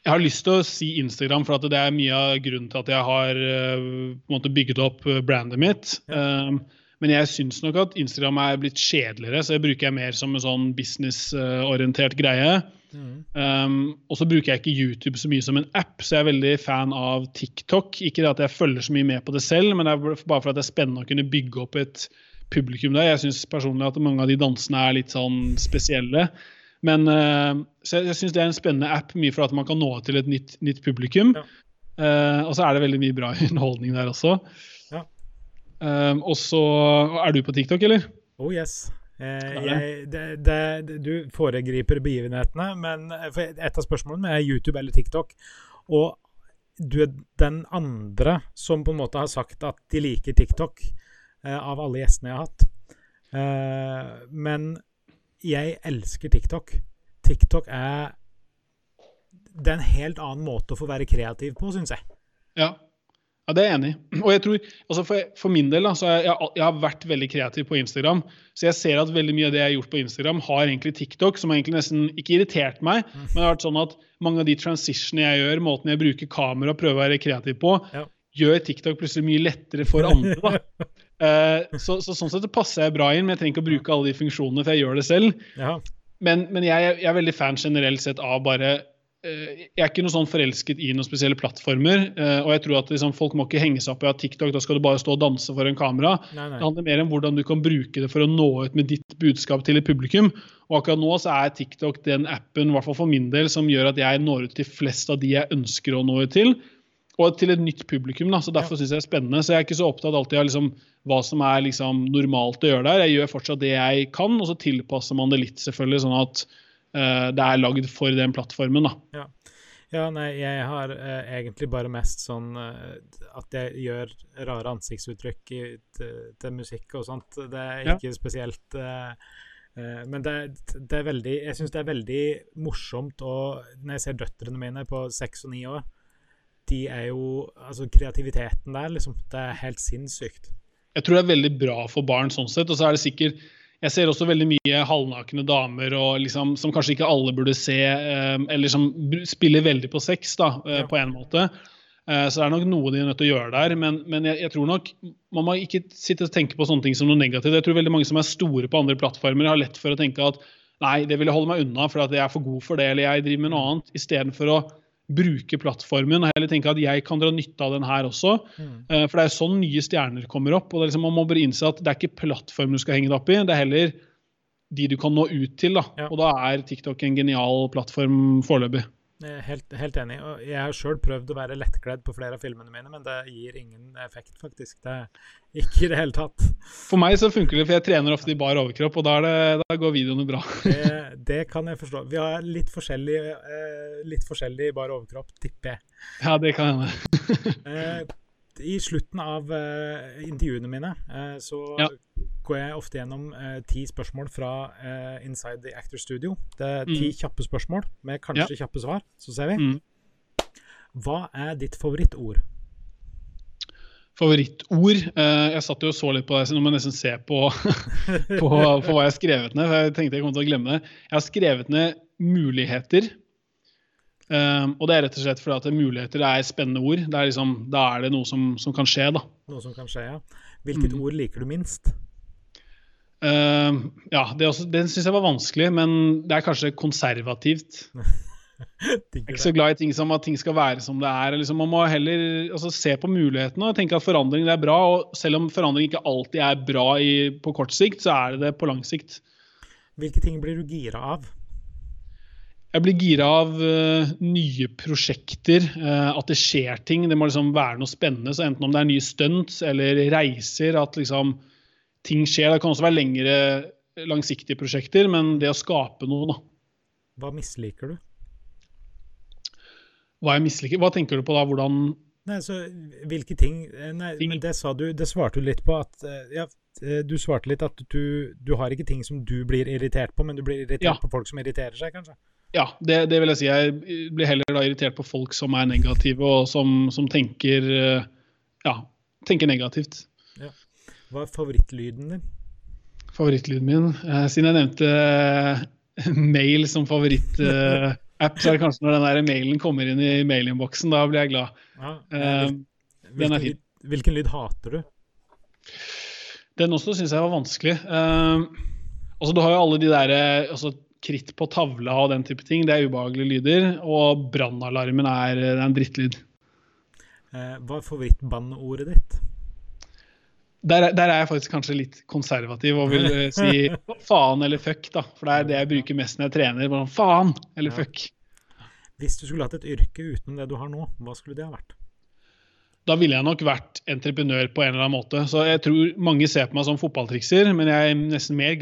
jeg har lyst til å si Instagram, for at det er mye av grunnen til at jeg har eh, måte bygget opp eh, brandet mitt. Um, men jeg syns nok at Instagram er blitt kjedeligere, så det bruker jeg mer som en sånn businessorientert greie. Mm. Um, og så bruker jeg ikke YouTube så mye som en app, så jeg er veldig fan av TikTok. Ikke det at jeg følger så mye med på det selv, men det er bare for at det er spennende å kunne bygge opp et publikum der. Jeg syns personlig at mange av de dansene er litt sånn spesielle. Men uh, Så jeg, jeg syns det er en spennende app, mye for at man kan nå til et nytt, nytt publikum. Ja. Uh, og så er det veldig mye bra underholdning der også. Ja. Um, og så Er du på TikTok, eller? Oh yes. Eh, jeg, det, det, du foregriper begivenhetene, men eh, et av spørsmålene er YouTube eller TikTok. Og du er den andre som på en måte har sagt at de liker TikTok, eh, av alle gjestene jeg har hatt. Eh, men jeg elsker TikTok. TikTok er Det er en helt annen måte å få være kreativ på, syns jeg. Ja. ja, det er jeg enig i. Og jeg tror, altså for, for min del da, så er jeg, jeg har vært veldig kreativ på Instagram. Så jeg ser at veldig mye av det jeg har gjort på Instagram, har egentlig TikTok, som har egentlig nesten ikke irritert meg, men det har vært sånn at mange av de transitionene jeg gjør, måten jeg bruker kamera og prøver å være kreativ på, Ja. gjør TikTok plutselig mye lettere for andre. da. Eh, så, så sånn sett passer jeg bra inn, men jeg trenger ikke å bruke alle de funksjonene, for jeg gjør det selv. Ja. Men, men jeg, jeg er veldig fan generelt sett av bare eh, Jeg er ikke noe sånn forelsket i noen spesielle plattformer. eh, og jeg tror at liksom, folk må ikke henge seg opp i at TikTok da skal du bare stå og danse foran kamera. Nei, Det handler mer om hvordan du kan bruke det for å nå ut med ditt budskap til et publikum. Og akkurat nå så er TikTok den appen, i hvert fall for min del, som gjør at jeg når ut til flest av de jeg ønsker å nå ut til. Og til et nytt publikum. da, så Derfor synes jeg det er spennende. Så jeg er ikke så opptatt alltid av liksom, hva som er liksom, normalt å gjøre der. Jeg gjør fortsatt det jeg kan, og så tilpasser man det litt, selvfølgelig, sånn at uh, det er lagd for den plattformen. da. Ja, nei, jeg har uh, egentlig bare mest sånn uh, at jeg gjør rare ansiktsuttrykk i, til, til musikk og sånt. Det er Ja. ikke spesielt eh, eh, Men det, det er veldig Jeg syns det er veldig morsomt å, Når jeg ser døtrene mine på seks og ni år, de er jo Altså, kreativiteten der, liksom. Det er helt sinnssykt. Jeg tror det er veldig bra for barn sånn sett. Og så er det sikkert jeg ser også veldig mye halvnakne damer og liksom, som kanskje ikke alle burde se, eh, eller som spiller veldig på sex, da, eh, Ja. på en måte. Eh, Så det er nok noe de er nødt til å gjøre der. Men, men jeg, jeg tror nok man må ikke sitte og tenke på sånne ting som noe negativt. Jeg tror veldig mange som er store på andre plattformer, har lett for å tenke at nei, det vil jeg holde meg unna for at jeg er for god for det, eller jeg driver med noe annet. Istedenfor å bruke plattformen og heller tenke at jeg kan dra nytte av den her også. Mm. Eh, For det er sånn nye stjerner kommer opp. og det liksom, Man må bare innse at det er ikke plattformen du skal henge det opp i, det er heller de du kan nå ut til. da. Ja. Og da er TikTok en genial plattform foreløpig. Jeg er Helt, helt enig. og Jeg har sjøl prøvd å være lettkledd på flere av filmene mine, men det gir ingen effekt, faktisk. Det er ikke i det hele tatt. For meg så funker det, for jeg trener ofte i bar overkropp, og da, det, da går videoene bra. Det, det kan jeg forstå. Vi har litt forskjellig, eh, litt forskjellig bar overkropp, tipper jeg. Ja, det kan hende. I slutten av uh, intervjuene mine uh, så Ja. går jeg ofte gjennom uh, ti spørsmål fra Inside the Actor Studio. Det er ti Mm. kjappe spørsmål med kanskje kjappe svar. Så ser vi. Mm. Hva er ditt favorittord? Favorittord? Jeg satt jo og så litt på deg, så nå må jeg nesten se på, på, på hva jeg har skrevet ned. for Jeg tenkte jeg kom til å glemme det. Jeg har skrevet ned muligheter. Um, og det er rett og slett fordi at muligheter er spennende ord. Det er liksom, da er det noe som, som kan skje, da. Noe som kan skje, ja. Hvilket Mm. ord liker du minst? Uh, ja, det også, Den syns jeg var vanskelig, men det er kanskje konservativt. Jeg er ikke så glad i ting som at ting skal være som det er. Liksom, man må heller altså, se på mulighetene og tenke at forandring er bra. og Selv om forandring ikke alltid er bra i, på kort sikt, så er det det på lang sikt. Hvilke ting blir du gira av? Jeg blir gira av uh, nye prosjekter, uh, at det skjer ting. Det må liksom være noe spennende. så Enten om det er nye stunts eller reiser, at liksom ting skjer. Det kan også være lengre, langsiktige prosjekter, men det å skape noe, da. Hva misliker du? Hva jeg misliker. Hva tenker du på da? Hvordan Nei, så hvilke ting eh, Nei, Ting. men det sa du Det svarte du litt på at Ja, du svarte litt at du, du har ikke ting som du blir irritert på, men du blir irritert Ja. på folk som irriterer seg, kanskje? Ja, det, det vil jeg si. Jeg blir heller da irritert på folk som er negative, og som, som tenker eh, Ja, tenker negativt. Hva er favorittlyden din? Favorittlyden min. Eh, siden jeg nevnte eh, mail som favorittapp, så er det kanskje når den der mailen kommer inn i mailinnboksen, da blir jeg glad. Ja, Eh, hvil- den er hvilken, fin. hvilken lyd hater du? Den også syns jeg var vanskelig. Eh, altså, du har jo alle de der eh, altså, kritt på tavla og den type ting. Det er ubehagelige lyder. Og brannalarmen er, er en drittlyd. Eh, hva er favorittbanneordet ditt? Der, er- der er jeg faktisk kanskje litt konservativ og vil eh, si faen eller fuck, da. For det er det jeg bruker mest når jeg trener. Bare sånn, faen eller fuck. Hvis du skulle hatt et yrke utenom det du har nå, hva skulle det ha vært? Da ville jeg nok vært entreprenør på en eller annen måte. Så jeg tror mange ser på meg som fotballtrikser, men jeg er nesten mer